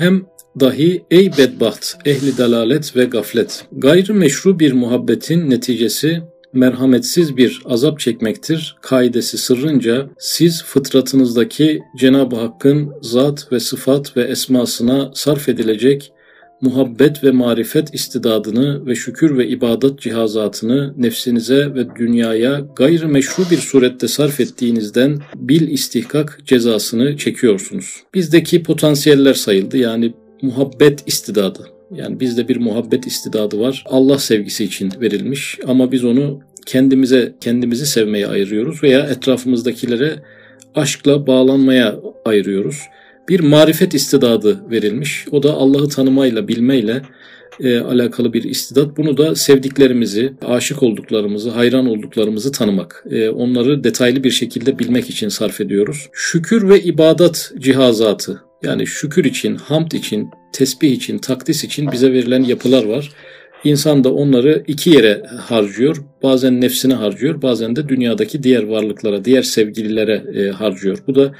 hem dahi ey bedbaht, ehli dalalet ve gaflet. Gayrı meşru bir muhabbetin neticesi merhametsiz bir azap çekmektir. Kaidesi sırrınca siz fıtratınızdaki Cenab-ı Hakk'ın zat ve sıfat ve esmasına sarf edilecek muhabbet ve marifet istidadını ve şükür ve ibadet cihazatını nefsinize ve dünyaya gayrı meşru bir surette sarf ettiğinizden bil istihkak cezasını çekiyorsunuz. Bizdeki potansiyeller sayıldı yani muhabbet istidadı. Yani bizde bir muhabbet istidadı var. Allah sevgisi için verilmiş ama biz onu kendimize kendimizi sevmeye ayırıyoruz veya etrafımızdakilere aşkla bağlanmaya ayırıyoruz bir marifet istidadı verilmiş. O da Allah'ı tanımayla, bilmeyle e, alakalı bir istidat. Bunu da sevdiklerimizi, aşık olduklarımızı, hayran olduklarımızı tanımak. E, onları detaylı bir şekilde bilmek için sarf ediyoruz. Şükür ve ibadat cihazatı yani şükür için, hamd için, tesbih için, takdis için bize verilen yapılar var. İnsan da onları iki yere harcıyor. Bazen nefsine harcıyor, bazen de dünyadaki diğer varlıklara, diğer sevgililere e, harcıyor. Bu da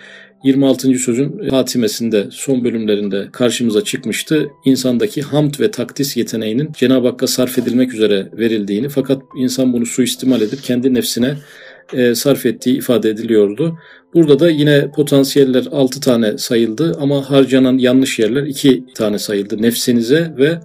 26. sözün hatimesinde son bölümlerinde karşımıza çıkmıştı. İnsandaki hamd ve takdis yeteneğinin Cenab-ı Hakk'a sarf edilmek üzere verildiğini fakat insan bunu suistimal edip kendi nefsine e, sarf ettiği ifade ediliyordu. Burada da yine potansiyeller 6 tane sayıldı ama harcanan yanlış yerler 2 tane sayıldı. Nefsinize ve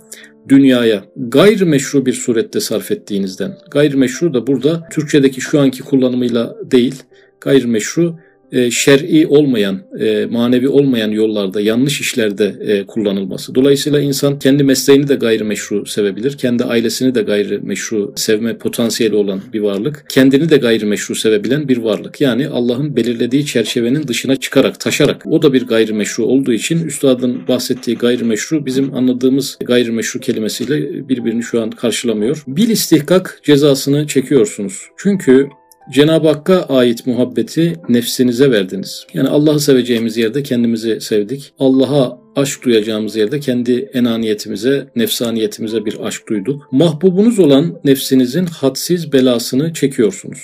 dünyaya gayrimeşru bir surette sarf ettiğinizden. Gayrimeşru da burada Türkçedeki şu anki kullanımıyla değil, gayrimeşru e, şer'i olmayan, e, manevi olmayan yollarda, yanlış işlerde e, kullanılması. Dolayısıyla insan kendi mesleğini de gayrimeşru sevebilir. Kendi ailesini de gayrimeşru sevme potansiyeli olan bir varlık. Kendini de gayrimeşru sevebilen bir varlık. Yani Allah'ın belirlediği çerçevenin dışına çıkarak, taşarak. O da bir gayrimeşru olduğu için üstadın bahsettiği gayrimeşru bizim anladığımız gayrimeşru kelimesiyle birbirini şu an karşılamıyor. Bil istihkak cezasını çekiyorsunuz. Çünkü Cenab-ı Hakk'a ait muhabbeti nefsinize verdiniz. Yani Allah'ı seveceğimiz yerde kendimizi sevdik. Allah'a aşk duyacağımız yerde kendi enaniyetimize, nefsaniyetimize bir aşk duyduk. Mahbubunuz olan nefsinizin hadsiz belasını çekiyorsunuz.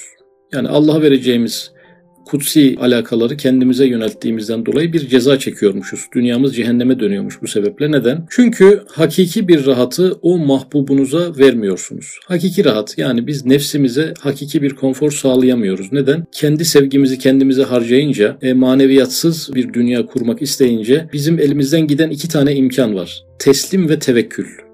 Yani Allah'a vereceğimiz kutsi alakaları kendimize yönelttiğimizden dolayı bir ceza çekiyormuşuz. Dünyamız cehenneme dönüyormuş bu sebeple. Neden? Çünkü hakiki bir rahatı o mahbubunuza vermiyorsunuz. Hakiki rahat yani biz nefsimize hakiki bir konfor sağlayamıyoruz. Neden? Kendi sevgimizi kendimize harcayınca, e, maneviyatsız bir dünya kurmak isteyince bizim elimizden giden iki tane imkan var. Teslim ve tevekkül.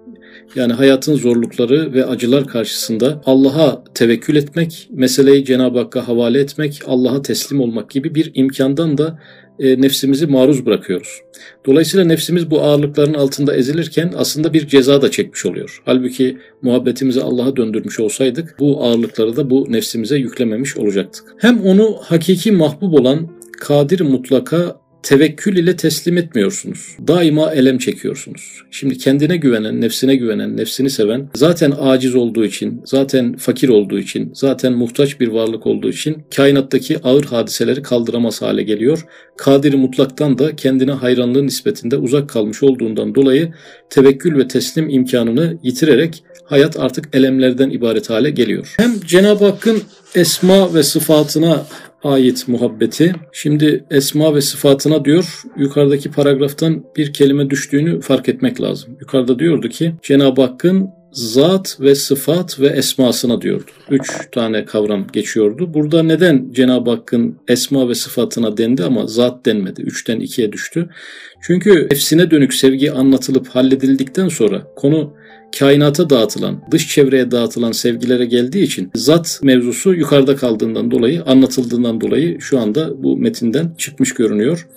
Yani hayatın zorlukları ve acılar karşısında Allah'a tevekkül etmek, meseleyi Cenab-ı Hakk'a havale etmek, Allah'a teslim olmak gibi bir imkandan da e, nefsimizi maruz bırakıyoruz. Dolayısıyla nefsimiz bu ağırlıkların altında ezilirken aslında bir ceza da çekmiş oluyor. Halbuki muhabbetimizi Allah'a döndürmüş olsaydık bu ağırlıkları da bu nefsimize yüklememiş olacaktık. Hem onu hakiki mahbub olan kadir mutlaka tevekkül ile teslim etmiyorsunuz. Daima elem çekiyorsunuz. Şimdi kendine güvenen, nefsine güvenen, nefsini seven zaten aciz olduğu için, zaten fakir olduğu için, zaten muhtaç bir varlık olduğu için kainattaki ağır hadiseleri kaldıramaz hale geliyor. Kadir mutlaktan da kendine hayranlığı nispetinde uzak kalmış olduğundan dolayı tevekkül ve teslim imkanını yitirerek hayat artık elemlerden ibaret hale geliyor. Hem Cenab-ı Hakk'ın esma ve sıfatına ait muhabbeti. Şimdi esma ve sıfatına diyor yukarıdaki paragraftan bir kelime düştüğünü fark etmek lazım. Yukarıda diyordu ki Cenab-ı Hakk'ın zat ve sıfat ve esmasına diyordu. Üç tane kavram geçiyordu. Burada neden Cenab-ı Hakk'ın esma ve sıfatına dendi ama zat denmedi. Üçten ikiye düştü. Çünkü nefsine dönük sevgi anlatılıp halledildikten sonra konu kainata dağıtılan, dış çevreye dağıtılan sevgilere geldiği için zat mevzusu yukarıda kaldığından dolayı, anlatıldığından dolayı şu anda bu metinden çıkmış görünüyor.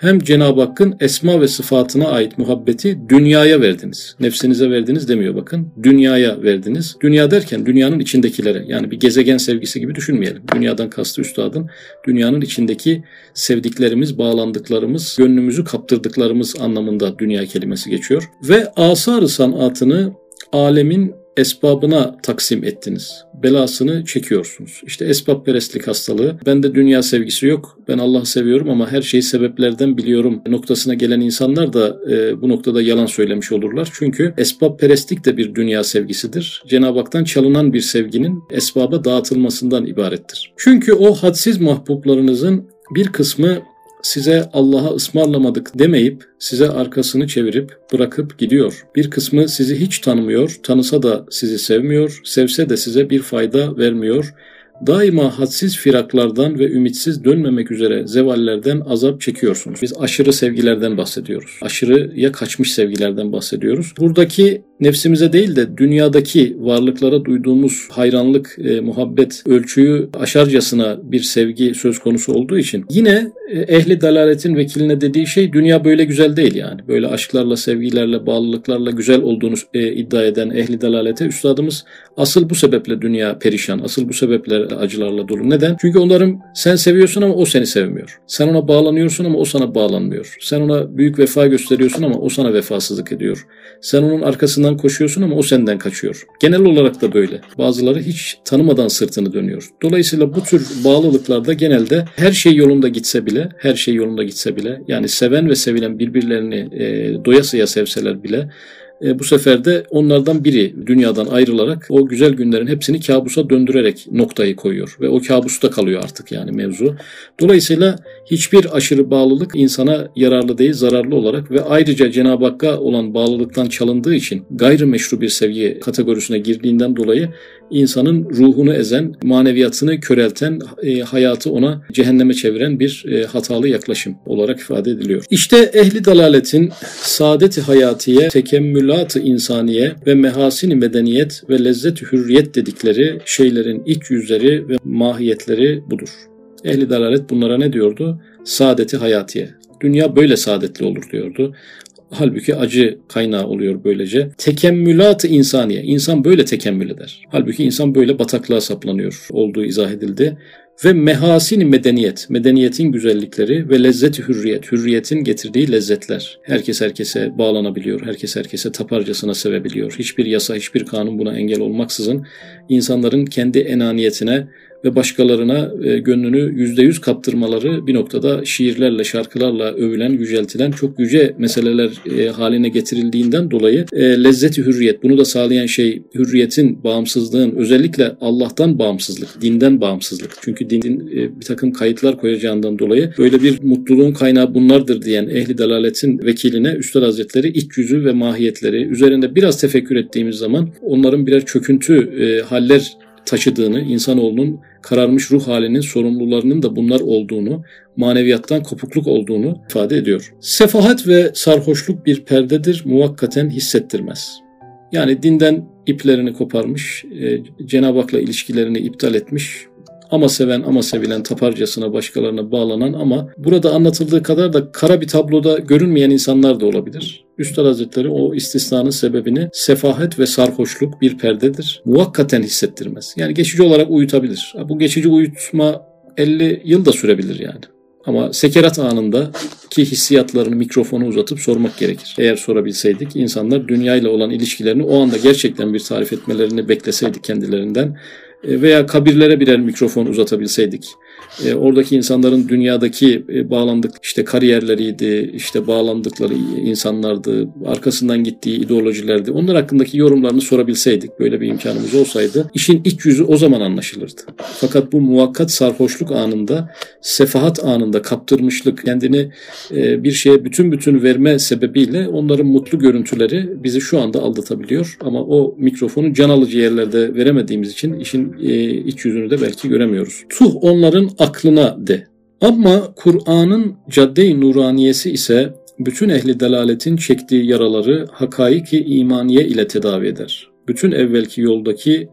Hem Cenab-ı Hakk'ın esma ve sıfatına ait muhabbeti dünyaya verdiniz. Nefsinize verdiniz demiyor bakın. Dünyaya verdiniz. Dünya derken dünyanın içindekilere yani bir gezegen sevgisi gibi düşünmeyelim. Dünyadan kastı üstadın dünyanın içindeki sevdiklerimiz, bağlandıklarımız, gönlümüzü kaptırdıklarımız anlamında dünya kelimesi geçiyor. Ve asar-ı sanatını alemin esbabına taksim ettiniz. Belasını çekiyorsunuz. İşte esbab perestlik hastalığı. Bende dünya sevgisi yok. Ben Allah'ı seviyorum ama her şeyi sebeplerden biliyorum noktasına gelen insanlar da e, bu noktada yalan söylemiş olurlar. Çünkü esbab perestlik de bir dünya sevgisidir. Cenab-ı Hak'tan çalınan bir sevginin esbaba dağıtılmasından ibarettir. Çünkü o hadsiz mahbublarınızın bir kısmı size Allah'a ısmarlamadık demeyip size arkasını çevirip bırakıp gidiyor. Bir kısmı sizi hiç tanımıyor, tanısa da sizi sevmiyor, sevse de size bir fayda vermiyor daima hadsiz firaklardan ve ümitsiz dönmemek üzere zevallerden azap çekiyorsunuz. Biz aşırı sevgilerden bahsediyoruz. Aşırıya kaçmış sevgilerden bahsediyoruz. Buradaki nefsimize değil de dünyadaki varlıklara duyduğumuz hayranlık, e, muhabbet ölçüyü aşarcasına bir sevgi söz konusu olduğu için yine e, ehli dalaletin vekiline dediği şey dünya böyle güzel değil yani. Böyle aşklarla, sevgilerle, bağlılıklarla güzel olduğunu e, iddia eden ehli dalalete üstadımız asıl bu sebeple dünya perişan, asıl bu sebeple acılarla dolu. Neden? Çünkü onların sen seviyorsun ama o seni sevmiyor. Sen ona bağlanıyorsun ama o sana bağlanmıyor. Sen ona büyük vefa gösteriyorsun ama o sana vefasızlık ediyor. Sen onun arkasından koşuyorsun ama o senden kaçıyor. Genel olarak da böyle. Bazıları hiç tanımadan sırtını dönüyor. Dolayısıyla bu tür bağlılıklarda genelde her şey yolunda gitse bile, her şey yolunda gitse bile yani seven ve sevilen birbirlerini e, doyasıya sevseler bile e, bu sefer de onlardan biri dünyadan ayrılarak o güzel günlerin hepsini kabusa döndürerek noktayı koyuyor ve o kabusta kalıyor artık yani mevzu. Dolayısıyla hiçbir aşırı bağlılık insana yararlı değil, zararlı olarak ve ayrıca Cenab-ı Hakk'a olan bağlılıktan çalındığı için gayrimeşru bir sevgi kategorisine girdiğinden dolayı insanın ruhunu ezen, maneviyatını körelten, e, hayatı ona cehenneme çeviren bir e, hatalı yaklaşım olarak ifade ediliyor. İşte ehli dalaletin saadet-i hayatiye, tekemmülat-ı insaniye ve mehasin medeniyet ve lezzet-i hürriyet dedikleri şeylerin iç yüzleri ve mahiyetleri budur. Ehli dalalet bunlara ne diyordu? Saadeti hayatiye. Dünya böyle saadetli olur diyordu. Halbuki acı kaynağı oluyor böylece. Tekemmülat-ı insaniye. İnsan böyle tekemmül eder. Halbuki insan böyle bataklığa saplanıyor olduğu izah edildi. Ve mehasin medeniyet, medeniyetin güzellikleri ve lezzeti hürriyet, hürriyetin getirdiği lezzetler. Herkes herkese bağlanabiliyor, herkes herkese taparcasına sevebiliyor. Hiçbir yasa, hiçbir kanun buna engel olmaksızın insanların kendi enaniyetine ve başkalarına e, gönlünü yüzde yüz kaptırmaları bir noktada şiirlerle, şarkılarla övülen, yüceltilen çok yüce meseleler e, haline getirildiğinden dolayı e, lezzeti hürriyet, bunu da sağlayan şey hürriyetin, bağımsızlığın, özellikle Allah'tan bağımsızlık, dinden bağımsızlık. Çünkü dinin e, bir takım kayıtlar koyacağından dolayı böyle bir mutluluğun kaynağı bunlardır diyen ehli dalaletin vekiline Üstad Hazretleri iç yüzü ve mahiyetleri üzerinde biraz tefekkür ettiğimiz zaman onların birer çöküntü e, haller taşıdığını, insanoğlunun kararmış ruh halinin sorumlularının da bunlar olduğunu, maneviyattan kopukluk olduğunu ifade ediyor. Sefahat ve sarhoşluk bir perdedir, muvakkaten hissettirmez. Yani dinden iplerini koparmış, e, Cenab-ı Hak'la ilişkilerini iptal etmiş, ama seven ama sevilen taparcasına başkalarına bağlanan ama burada anlatıldığı kadar da kara bir tabloda görünmeyen insanlar da olabilir. Üstad Hazretleri o istisnanın sebebini sefahet ve sarhoşluk bir perdedir. Muvakkaten hissettirmez. Yani geçici olarak uyutabilir. Bu geçici uyutma 50 yıl da sürebilir yani. Ama sekerat anında ki hissiyatlarını mikrofonu uzatıp sormak gerekir. Eğer sorabilseydik insanlar dünyayla olan ilişkilerini o anda gerçekten bir tarif etmelerini bekleseydik kendilerinden veya kabirlere birer mikrofon uzatabilseydik e, oradaki insanların dünyadaki e, bağlandık işte kariyerleriydi, işte bağlandıkları insanlardı, arkasından gittiği ideolojilerdi. Onlar hakkındaki yorumlarını sorabilseydik, böyle bir imkanımız olsaydı işin iç yüzü o zaman anlaşılırdı. Fakat bu muvakkat sarhoşluk anında, sefahat anında kaptırmışlık, kendini e, bir şeye bütün bütün verme sebebiyle onların mutlu görüntüleri bizi şu anda aldatabiliyor. Ama o mikrofonu can alıcı yerlerde veremediğimiz için işin e, iç yüzünü de belki göremiyoruz. Tuh onların aklına de. Ama Kur'an'ın cadde-i nuraniyesi ise bütün ehli delaletin çektiği yaraları hakaiki imaniye ile tedavi eder. Bütün evvelki yoldaki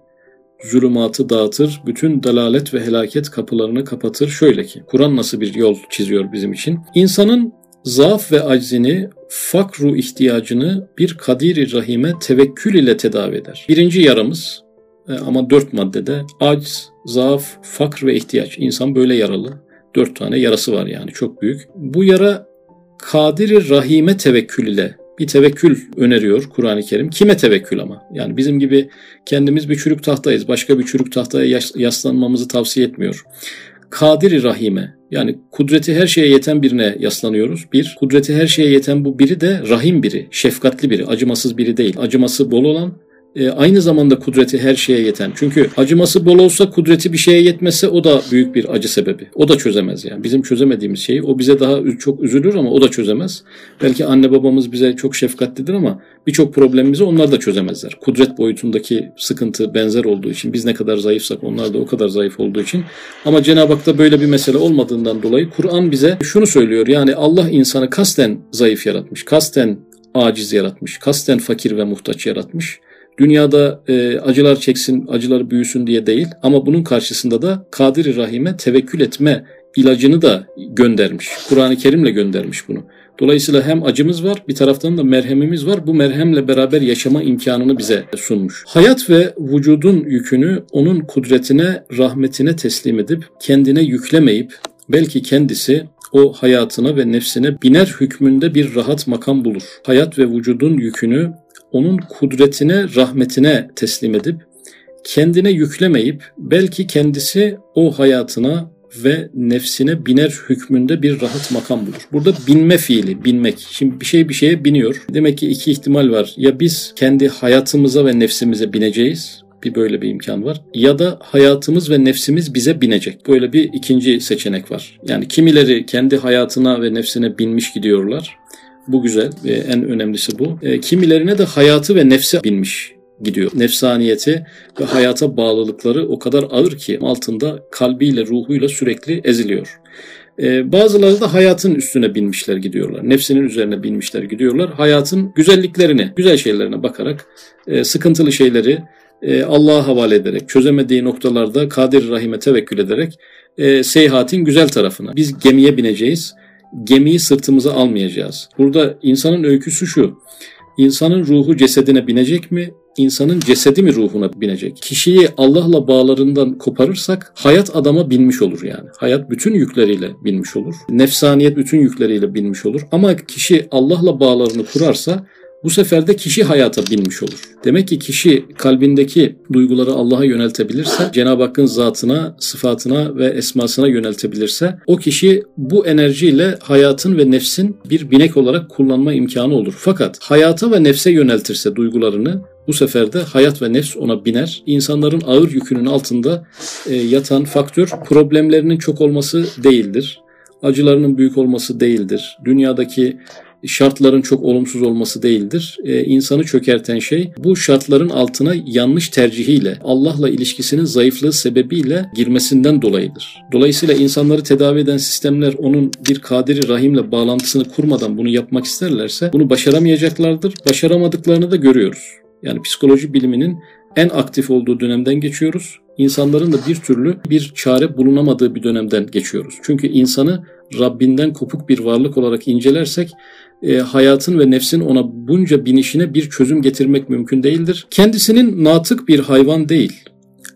zulümatı dağıtır, bütün dalalet ve helaket kapılarını kapatır. Şöyle ki, Kur'an nasıl bir yol çiziyor bizim için? İnsanın zaaf ve aczini, fakru ihtiyacını bir kadiri rahime tevekkül ile tedavi eder. Birinci yaramız ama dört maddede aciz, zaaf, fakr ve ihtiyaç. İnsan böyle yaralı. Dört tane yarası var yani çok büyük. Bu yara kadiri rahime tevekkül ile bir tevekkül öneriyor Kur'an-ı Kerim. Kime tevekkül ama? Yani bizim gibi kendimiz bir çürük tahtayız. Başka bir çürük tahtaya yaslanmamızı tavsiye etmiyor. Kadiri rahime yani kudreti her şeye yeten birine yaslanıyoruz. Bir, kudreti her şeye yeten bu biri de rahim biri, şefkatli biri, acımasız biri değil. Acıması bol olan, e, aynı zamanda kudreti her şeye yeten. Çünkü acıması bol olsa kudreti bir şeye yetmese o da büyük bir acı sebebi. O da çözemez yani. Bizim çözemediğimiz şeyi o bize daha çok üzülür ama o da çözemez. Belki anne babamız bize çok şefkatlidir ama birçok problemimizi onlar da çözemezler. Kudret boyutundaki sıkıntı benzer olduğu için biz ne kadar zayıfsak onlar da o kadar zayıf olduğu için. Ama Cenab-ı Hak'ta böyle bir mesele olmadığından dolayı Kur'an bize şunu söylüyor. Yani Allah insanı kasten zayıf yaratmış, kasten aciz yaratmış, kasten fakir ve muhtaç yaratmış. Dünyada e, acılar çeksin, acılar büyüsün diye değil ama bunun karşısında da Kadir-i Rahim'e tevekkül etme ilacını da göndermiş. Kur'an-ı Kerim'le göndermiş bunu. Dolayısıyla hem acımız var bir taraftan da merhemimiz var. Bu merhemle beraber yaşama imkanını bize sunmuş. Hayat ve vücudun yükünü onun kudretine, rahmetine teslim edip kendine yüklemeyip belki kendisi o hayatına ve nefsine biner hükmünde bir rahat makam bulur. Hayat ve vücudun yükünü onun kudretine, rahmetine teslim edip kendine yüklemeyip belki kendisi o hayatına ve nefsine biner hükmünde bir rahat makam bulur. Burada binme fiili, binmek. Şimdi bir şey bir şeye biniyor. Demek ki iki ihtimal var. Ya biz kendi hayatımıza ve nefsimize bineceğiz bir böyle bir imkan var. Ya da hayatımız ve nefsimiz bize binecek. Böyle bir ikinci seçenek var. Yani kimileri kendi hayatına ve nefsine binmiş gidiyorlar. Bu güzel ve en önemlisi bu. E, kimilerine de hayatı ve nefse binmiş gidiyor. Nefsaniyeti ve hayata bağlılıkları o kadar ağır ki altında kalbiyle, ruhuyla sürekli eziliyor. Ee, bazıları da hayatın üstüne binmişler gidiyorlar. Nefsinin üzerine binmişler gidiyorlar. Hayatın güzelliklerini, güzel şeylerine bakarak e, sıkıntılı şeyleri e, Allah'a havale ederek, çözemediği noktalarda Kadir Rahim'e tevekkül ederek e, seyahatin güzel tarafına. Biz gemiye bineceğiz, gemiyi sırtımıza almayacağız. Burada insanın öyküsü şu, insanın ruhu cesedine binecek mi, insanın cesedi mi ruhuna binecek? Kişiyi Allah'la bağlarından koparırsak hayat adama binmiş olur yani. Hayat bütün yükleriyle binmiş olur. Nefsaniyet bütün yükleriyle binmiş olur. Ama kişi Allah'la bağlarını kurarsa bu sefer de kişi hayata binmiş olur. Demek ki kişi kalbindeki duyguları Allah'a yöneltebilirse, Cenab-ı Hakk'ın zatına, sıfatına ve esmasına yöneltebilirse, o kişi bu enerjiyle hayatın ve nefsin bir binek olarak kullanma imkanı olur. Fakat hayata ve nefse yöneltirse duygularını, bu sefer de hayat ve nefs ona biner. İnsanların ağır yükünün altında e, yatan faktör problemlerinin çok olması değildir. Acılarının büyük olması değildir. Dünyadaki şartların çok olumsuz olması değildir. Ee, insanı çökerten şey bu şartların altına yanlış tercihiyle, Allah'la ilişkisinin zayıflığı sebebiyle girmesinden dolayıdır. Dolayısıyla insanları tedavi eden sistemler onun bir kadiri rahimle bağlantısını kurmadan bunu yapmak isterlerse bunu başaramayacaklardır. Başaramadıklarını da görüyoruz. Yani psikoloji biliminin en aktif olduğu dönemden geçiyoruz. İnsanların da bir türlü bir çare bulunamadığı bir dönemden geçiyoruz. Çünkü insanı Rabbinden kopuk bir varlık olarak incelersek e, hayatın ve nefsin ona bunca binişine bir çözüm getirmek mümkün değildir. Kendisinin natık bir hayvan değil.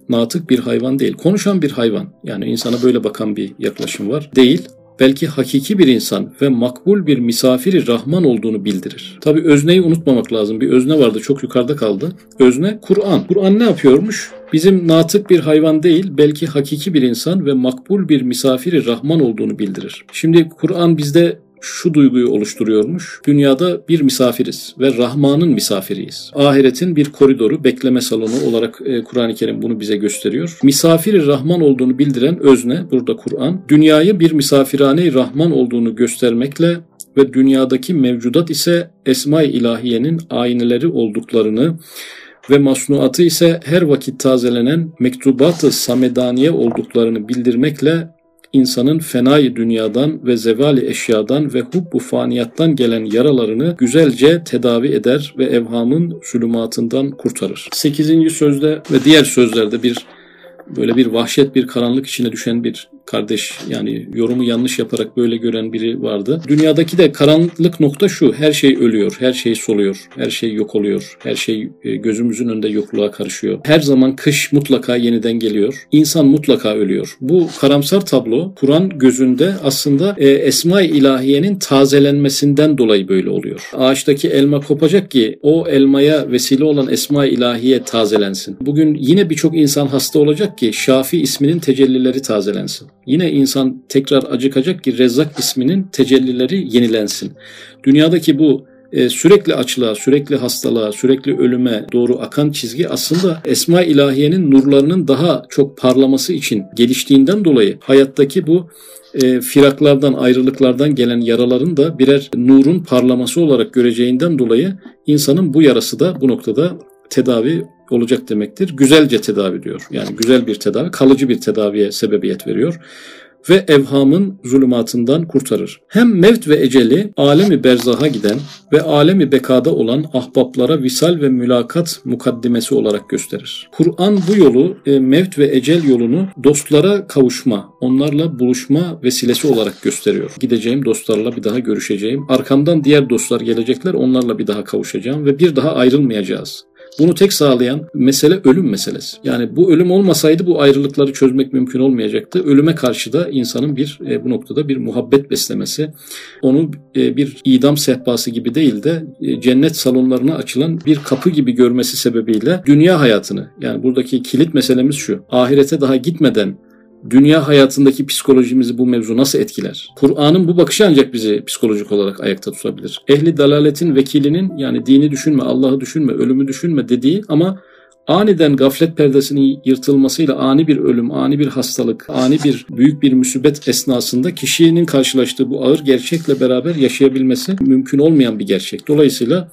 Natık bir hayvan değil. Konuşan bir hayvan. Yani insana böyle bakan bir yaklaşım var. Değil belki hakiki bir insan ve makbul bir misafiri Rahman olduğunu bildirir. Tabi özneyi unutmamak lazım. Bir özne vardı çok yukarıda kaldı. Özne Kur'an. Kur'an ne yapıyormuş? Bizim natık bir hayvan değil belki hakiki bir insan ve makbul bir misafiri Rahman olduğunu bildirir. Şimdi Kur'an bizde şu duyguyu oluşturuyormuş. Dünyada bir misafiriz ve Rahman'ın misafiriyiz. Ahiretin bir koridoru, bekleme salonu olarak e, Kur'an-ı Kerim bunu bize gösteriyor. Misafiri Rahman olduğunu bildiren özne burada Kur'an. Dünyayı bir misafirhane Rahman olduğunu göstermekle ve dünyadaki mevcudat ise Esma-i İlahiye'nin ayneleri olduklarını ve masnuatı ise her vakit tazelenen mektubat-ı samedaniye olduklarını bildirmekle insanın fenayı dünyadan ve zevali eşyadan ve hubbu faniyattan gelen yaralarını güzelce tedavi eder ve evhamın zulümatından kurtarır. 8. sözde ve diğer sözlerde bir böyle bir vahşet, bir karanlık içine düşen bir kardeş yani yorumu yanlış yaparak böyle gören biri vardı. Dünyadaki de karanlık nokta şu. Her şey ölüyor, her şey soluyor, her şey yok oluyor. Her şey e, gözümüzün önünde yokluğa karışıyor. Her zaman kış mutlaka yeniden geliyor. İnsan mutlaka ölüyor. Bu karamsar tablo Kur'an gözünde aslında e, Esma-i İlahiye'nin tazelenmesinden dolayı böyle oluyor. Ağaçtaki elma kopacak ki o elmaya vesile olan Esma-i İlahiye tazelensin. Bugün yine birçok insan hasta olacak ki Şafi isminin tecellileri tazelensin. Yine insan tekrar acıkacak ki Rezzak isminin tecellileri yenilensin. Dünyadaki bu e, sürekli açlığa, sürekli hastalığa, sürekli ölüme doğru akan çizgi aslında Esma ilahiyenin nurlarının daha çok parlaması için geliştiğinden dolayı hayattaki bu e, firaklardan, ayrılıklardan gelen yaraların da birer nurun parlaması olarak göreceğinden dolayı insanın bu yarası da bu noktada tedavi olacak demektir. Güzelce tedavi diyor. Yani güzel bir tedavi, kalıcı bir tedaviye sebebiyet veriyor ve evhamın zulümatından kurtarır. Hem mevt ve eceli alemi berzaha giden ve alemi bekada olan ahbaplara visal ve mülakat mukaddimesi olarak gösterir. Kur'an bu yolu e, mevt ve ecel yolunu dostlara kavuşma, onlarla buluşma vesilesi olarak gösteriyor. Gideceğim dostlarla bir daha görüşeceğim. Arkamdan diğer dostlar gelecekler, onlarla bir daha kavuşacağım ve bir daha ayrılmayacağız. Bunu tek sağlayan mesele ölüm meselesi. Yani bu ölüm olmasaydı bu ayrılıkları çözmek mümkün olmayacaktı. Ölüme karşı da insanın bir e, bu noktada bir muhabbet beslemesi, onu e, bir idam sehpası gibi değil de e, cennet salonlarına açılan bir kapı gibi görmesi sebebiyle dünya hayatını yani buradaki kilit meselemiz şu. Ahirete daha gitmeden dünya hayatındaki psikolojimizi bu mevzu nasıl etkiler? Kur'an'ın bu bakışı ancak bizi psikolojik olarak ayakta tutabilir. Ehli dalaletin vekilinin yani dini düşünme, Allah'ı düşünme, ölümü düşünme dediği ama aniden gaflet perdesinin yırtılmasıyla ani bir ölüm, ani bir hastalık, ani bir büyük bir musibet esnasında kişinin karşılaştığı bu ağır gerçekle beraber yaşayabilmesi mümkün olmayan bir gerçek. Dolayısıyla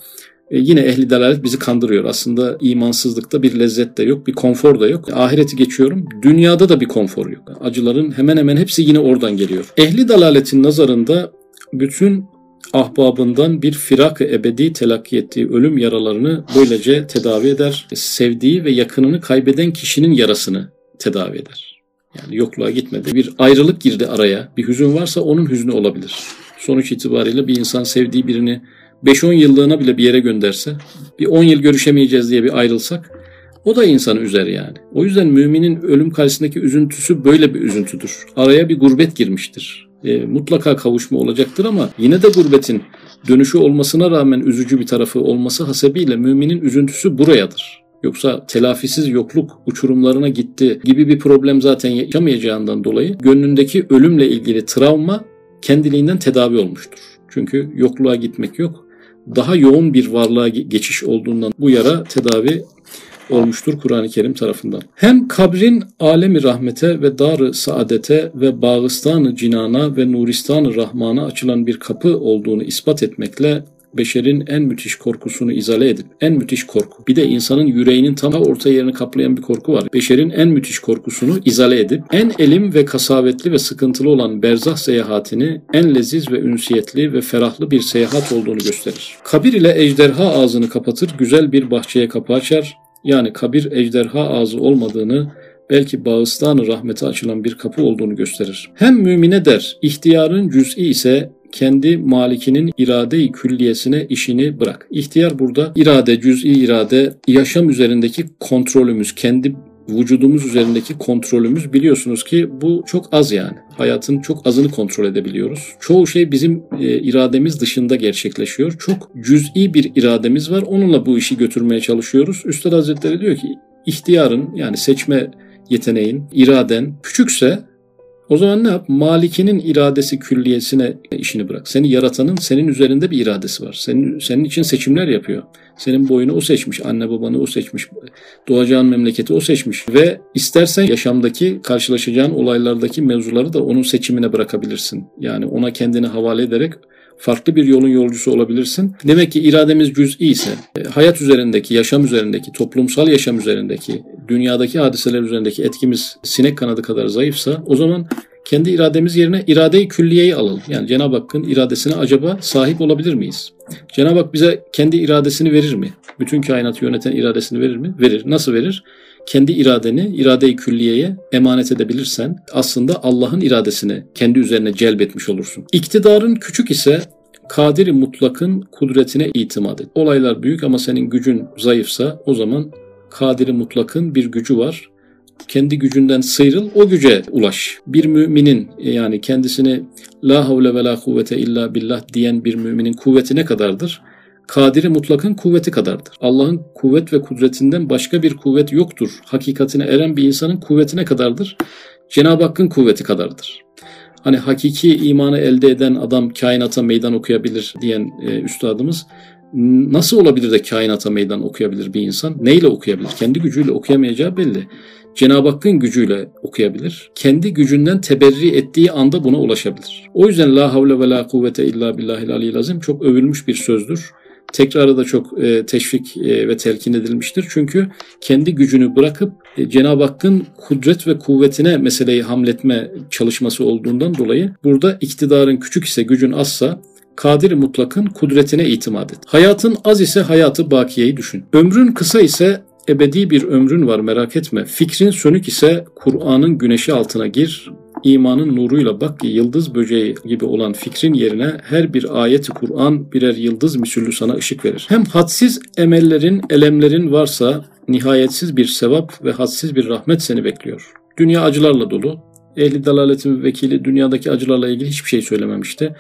e, yine ehli delalet bizi kandırıyor. Aslında imansızlıkta bir lezzet de yok, bir konfor da yok. Ahireti geçiyorum. Dünyada da bir konfor yok. Acıların hemen hemen hepsi yine oradan geliyor. Ehli dalaletin nazarında bütün ahbabından bir firak ebedi telakki ettiği ölüm yaralarını böylece tedavi eder. Sevdiği ve yakınını kaybeden kişinin yarasını tedavi eder. Yani yokluğa gitmedi. Bir ayrılık girdi araya. Bir hüzün varsa onun hüznü olabilir. Sonuç itibariyle bir insan sevdiği birini 5-10 yıllığına bile bir yere gönderse, bir 10 yıl görüşemeyeceğiz diye bir ayrılsak, o da insanı üzer yani. O yüzden müminin ölüm karşısındaki üzüntüsü böyle bir üzüntüdür. Araya bir gurbet girmiştir. E, mutlaka kavuşma olacaktır ama yine de gurbetin dönüşü olmasına rağmen üzücü bir tarafı olması hasebiyle müminin üzüntüsü burayadır. Yoksa telafisiz yokluk uçurumlarına gitti gibi bir problem zaten yaşamayacağından dolayı gönlündeki ölümle ilgili travma kendiliğinden tedavi olmuştur. Çünkü yokluğa gitmek yok daha yoğun bir varlığa geçiş olduğundan bu yara tedavi olmuştur Kur'an-ı Kerim tarafından. Hem kabrin alemi rahmete ve dar saadete ve bağıstan cinana ve nuristan rahmana açılan bir kapı olduğunu ispat etmekle beşerin en müthiş korkusunu izale edip en müthiş korku. Bir de insanın yüreğinin tam orta yerini kaplayan bir korku var. Beşerin en müthiş korkusunu izale edip en elim ve kasavetli ve sıkıntılı olan berzah seyahatini en leziz ve ünsiyetli ve ferahlı bir seyahat olduğunu gösterir. Kabir ile ejderha ağzını kapatır, güzel bir bahçeye kapı açar. Yani kabir ejderha ağzı olmadığını belki bağıstanı rahmete açılan bir kapı olduğunu gösterir. Hem mümine der, ihtiyarın cüz'i ise kendi malikinin irade-i külliyesine işini bırak. İhtiyar burada irade, cüz'i irade, yaşam üzerindeki kontrolümüz, kendi vücudumuz üzerindeki kontrolümüz biliyorsunuz ki bu çok az yani. Hayatın çok azını kontrol edebiliyoruz. Çoğu şey bizim e, irademiz dışında gerçekleşiyor. Çok cüz'i bir irademiz var. Onunla bu işi götürmeye çalışıyoruz. Üstad Hazretleri diyor ki ihtiyarın yani seçme yeteneğin, iraden küçükse o zaman ne yap? Malikinin iradesi külliyesine işini bırak. Seni yaratanın senin üzerinde bir iradesi var. Senin, senin için seçimler yapıyor. Senin boyunu o seçmiş, anne babanı o seçmiş, doğacağın memleketi o seçmiş ve istersen yaşamdaki karşılaşacağın olaylardaki mevzuları da onun seçimine bırakabilirsin. Yani ona kendini havale ederek farklı bir yolun yolcusu olabilirsin. Demek ki irademiz cüz'i ise e, hayat üzerindeki, yaşam üzerindeki, toplumsal yaşam üzerindeki, dünyadaki hadiseler üzerindeki etkimiz sinek kanadı kadar zayıfsa o zaman kendi irademiz yerine irade-i külliyeyi alalım. Yani Cenab-ı Hakk'ın iradesine acaba sahip olabilir miyiz? Cenab-ı Hak bize kendi iradesini verir mi? Bütün kainatı yöneten iradesini verir mi? Verir. Nasıl verir? Kendi iradeni, irade-i külliyeye emanet edebilirsen aslında Allah'ın iradesini kendi üzerine celbetmiş olursun. İktidarın küçük ise kadiri mutlakın kudretine itimat et. Olaylar büyük ama senin gücün zayıfsa o zaman kadiri mutlakın bir gücü var. Kendi gücünden sıyrıl, o güce ulaş. Bir müminin yani kendisini la havle ve la kuvvete illa billah diyen bir müminin kuvveti ne kadardır? Kadiri mutlakın kuvveti kadardır. Allah'ın kuvvet ve kudretinden başka bir kuvvet yoktur. Hakikatine eren bir insanın kuvvetine kadardır. Cenab-ı Hakk'ın kuvveti kadardır. Hani hakiki imanı elde eden adam kainata meydan okuyabilir diyen e, üstadımız nasıl olabilir de kainata meydan okuyabilir bir insan? Neyle okuyabilir? Kendi gücüyle okuyamayacağı belli. Cenab-ı Hakk'ın gücüyle okuyabilir. Kendi gücünden teberri ettiği anda buna ulaşabilir. O yüzden la havle ve la kuvvete illa billahil aliyyil azim çok övülmüş bir sözdür. Tekrarı da çok e, teşvik e, ve telkin edilmiştir. Çünkü kendi gücünü bırakıp e, Cenab-ı Hakk'ın kudret ve kuvvetine meseleyi hamletme çalışması olduğundan dolayı burada iktidarın küçük ise gücün azsa kadir mutlakın kudretine itimat et. Hayatın az ise hayatı bakiyeyi düşün. Ömrün kısa ise ebedi bir ömrün var merak etme. Fikrin sönük ise Kur'an'ın güneşi altına gir. İmanın nuruyla bak ki yıldız böceği gibi olan fikrin yerine her bir ayeti Kur'an birer yıldız misüllü sana ışık verir. Hem hadsiz emellerin, elemlerin varsa nihayetsiz bir sevap ve hadsiz bir rahmet seni bekliyor. Dünya acılarla dolu. Ehli dalaletin vekili dünyadaki acılarla ilgili hiçbir şey söylememişti.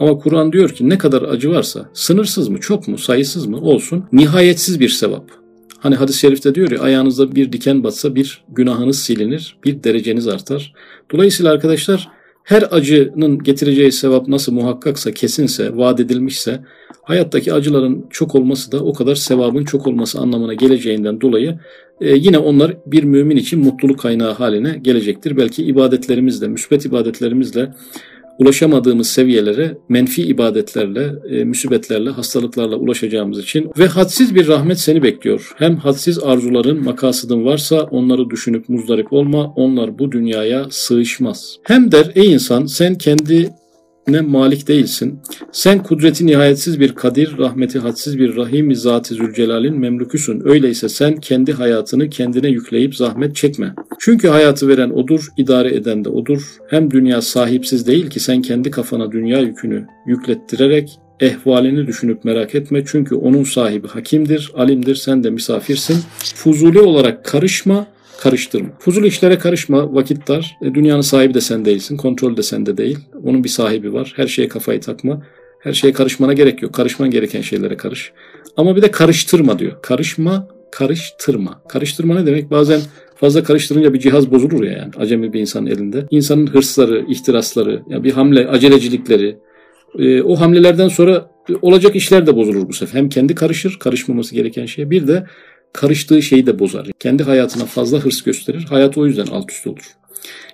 Ama Kur'an diyor ki ne kadar acı varsa sınırsız mı çok mu sayısız mı olsun nihayetsiz bir sevap. Hani hadis-i şerifte diyor ya ayağınızda bir diken batsa bir günahınız silinir, bir dereceniz artar. Dolayısıyla arkadaşlar her acının getireceği sevap nasıl muhakkaksa, kesinse, vaat edilmişse hayattaki acıların çok olması da o kadar sevabın çok olması anlamına geleceğinden dolayı e, yine onlar bir mümin için mutluluk kaynağı haline gelecektir. Belki ibadetlerimizle, müsbet ibadetlerimizle ulaşamadığımız seviyelere menfi ibadetlerle, e, müsibetlerle, hastalıklarla ulaşacağımız için ve hadsiz bir rahmet seni bekliyor. Hem hadsiz arzuların, makasıdın varsa onları düşünüp muzdarip olma, onlar bu dünyaya sığışmaz. Hem der ey insan sen kendi ne malik değilsin. Sen kudreti nihayetsiz bir kadir, rahmeti hadsiz bir rahim zat-ı zülcelal'in memlüküsün. Öyleyse sen kendi hayatını kendine yükleyip zahmet çekme. Çünkü hayatı veren odur, idare eden de odur. Hem dünya sahipsiz değil ki sen kendi kafana dünya yükünü yüklettirerek ehvalini düşünüp merak etme çünkü onun sahibi hakimdir, alimdir, sen de misafirsin. Fuzuli olarak karışma, karıştırma. Fuzul işlere karışma, vakit dar. E, dünyanın sahibi de sen değilsin, kontrol de sende değil. Onun bir sahibi var. Her şeye kafayı takma. Her şeye karışmana gerek yok. Karışman gereken şeylere karış. Ama bir de karıştırma diyor. Karışma, karıştırma. Karıştırma ne demek? Bazen fazla karıştırınca bir cihaz bozulur ya yani acemi bir insanın elinde. İnsanın hırsları, ihtirasları, ya bir hamle, acelecilikleri, e, o hamlelerden sonra olacak işler de bozulur bu sefer. Hem kendi karışır, karışmaması gereken şeye. Bir de karıştığı şeyi de bozar. Kendi hayatına fazla hırs gösterir. Hayat o yüzden alt üst olur.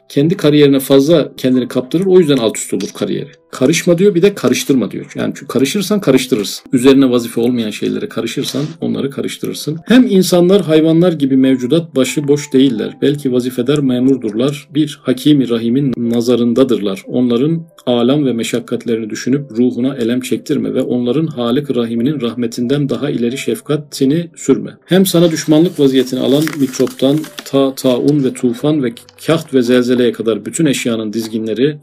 Kendi kariyerine fazla kendini kaptırır. O yüzden alt üst olur kariyeri. Karışma diyor bir de karıştırma diyor. Yani çünkü karışırsan karıştırırsın. Üzerine vazife olmayan şeylere karışırsan onları karıştırırsın. Hem insanlar hayvanlar gibi mevcudat başı boş değiller. Belki vazifedar memurdurlar. Bir hakimi rahimin nazarındadırlar. Onların alam ve meşakkatlerini düşünüp ruhuna elem çektirme ve onların Halik Rahiminin rahmetinden daha ileri şefkatini sürme. Hem sana düşmanlık vaziyetini alan mikroptan ta taun ve tufan ve kaht ve zelzeleye kadar bütün eşyanın dizginleri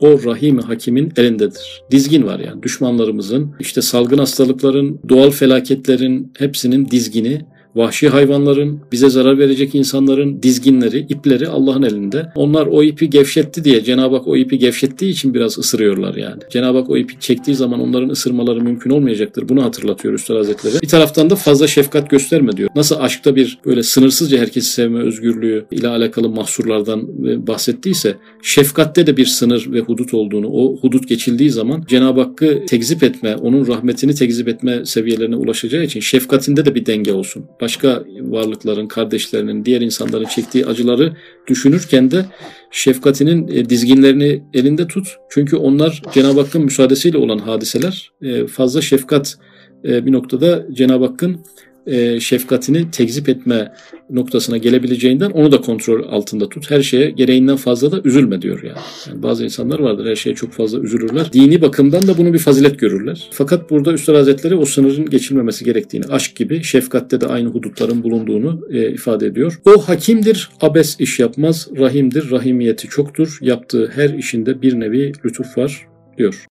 o rahim hakimin elindedir. Dizgin var yani düşmanlarımızın işte salgın hastalıkların, doğal felaketlerin hepsinin dizgini vahşi hayvanların, bize zarar verecek insanların dizginleri, ipleri Allah'ın elinde. Onlar o ipi gevşetti diye Cenab-ı Hak o ipi gevşettiği için biraz ısırıyorlar yani. Cenab-ı Hak o ipi çektiği zaman onların ısırmaları mümkün olmayacaktır. Bunu hatırlatıyor Üstad Hazretleri. Bir taraftan da fazla şefkat gösterme diyor. Nasıl aşkta bir böyle sınırsızca herkesi sevme özgürlüğü ile alakalı mahsurlardan e, bahsettiyse şefkatte de bir sınır ve hudut olduğunu, o hudut geçildiği zaman Cenab-ı Hakk'ı tekzip etme, onun rahmetini tekzip etme seviyelerine ulaşacağı için şefkatinde de bir denge olsun başka varlıkların, kardeşlerinin, diğer insanların çektiği acıları düşünürken de şefkatinin e, dizginlerini elinde tut. Çünkü onlar Cenab-ı Hakk'ın müsaadesiyle olan hadiseler. E, fazla şefkat e, bir noktada Cenab-ı Hakk'ın e, şefkatini tekzip etme noktasına gelebileceğinden onu da kontrol altında tut. Her şeye gereğinden fazla da üzülme diyor yani. yani bazı insanlar vardır her şeye çok fazla üzülürler. Dini bakımdan da bunu bir fazilet görürler. Fakat burada Üstad Hazretleri o sınırın geçilmemesi gerektiğini, aşk gibi şefkatte de aynı hudutların bulunduğunu e, ifade ediyor. O hakimdir, abes iş yapmaz, rahimdir, rahimiyeti çoktur. Yaptığı her işinde bir nevi lütuf var diyor.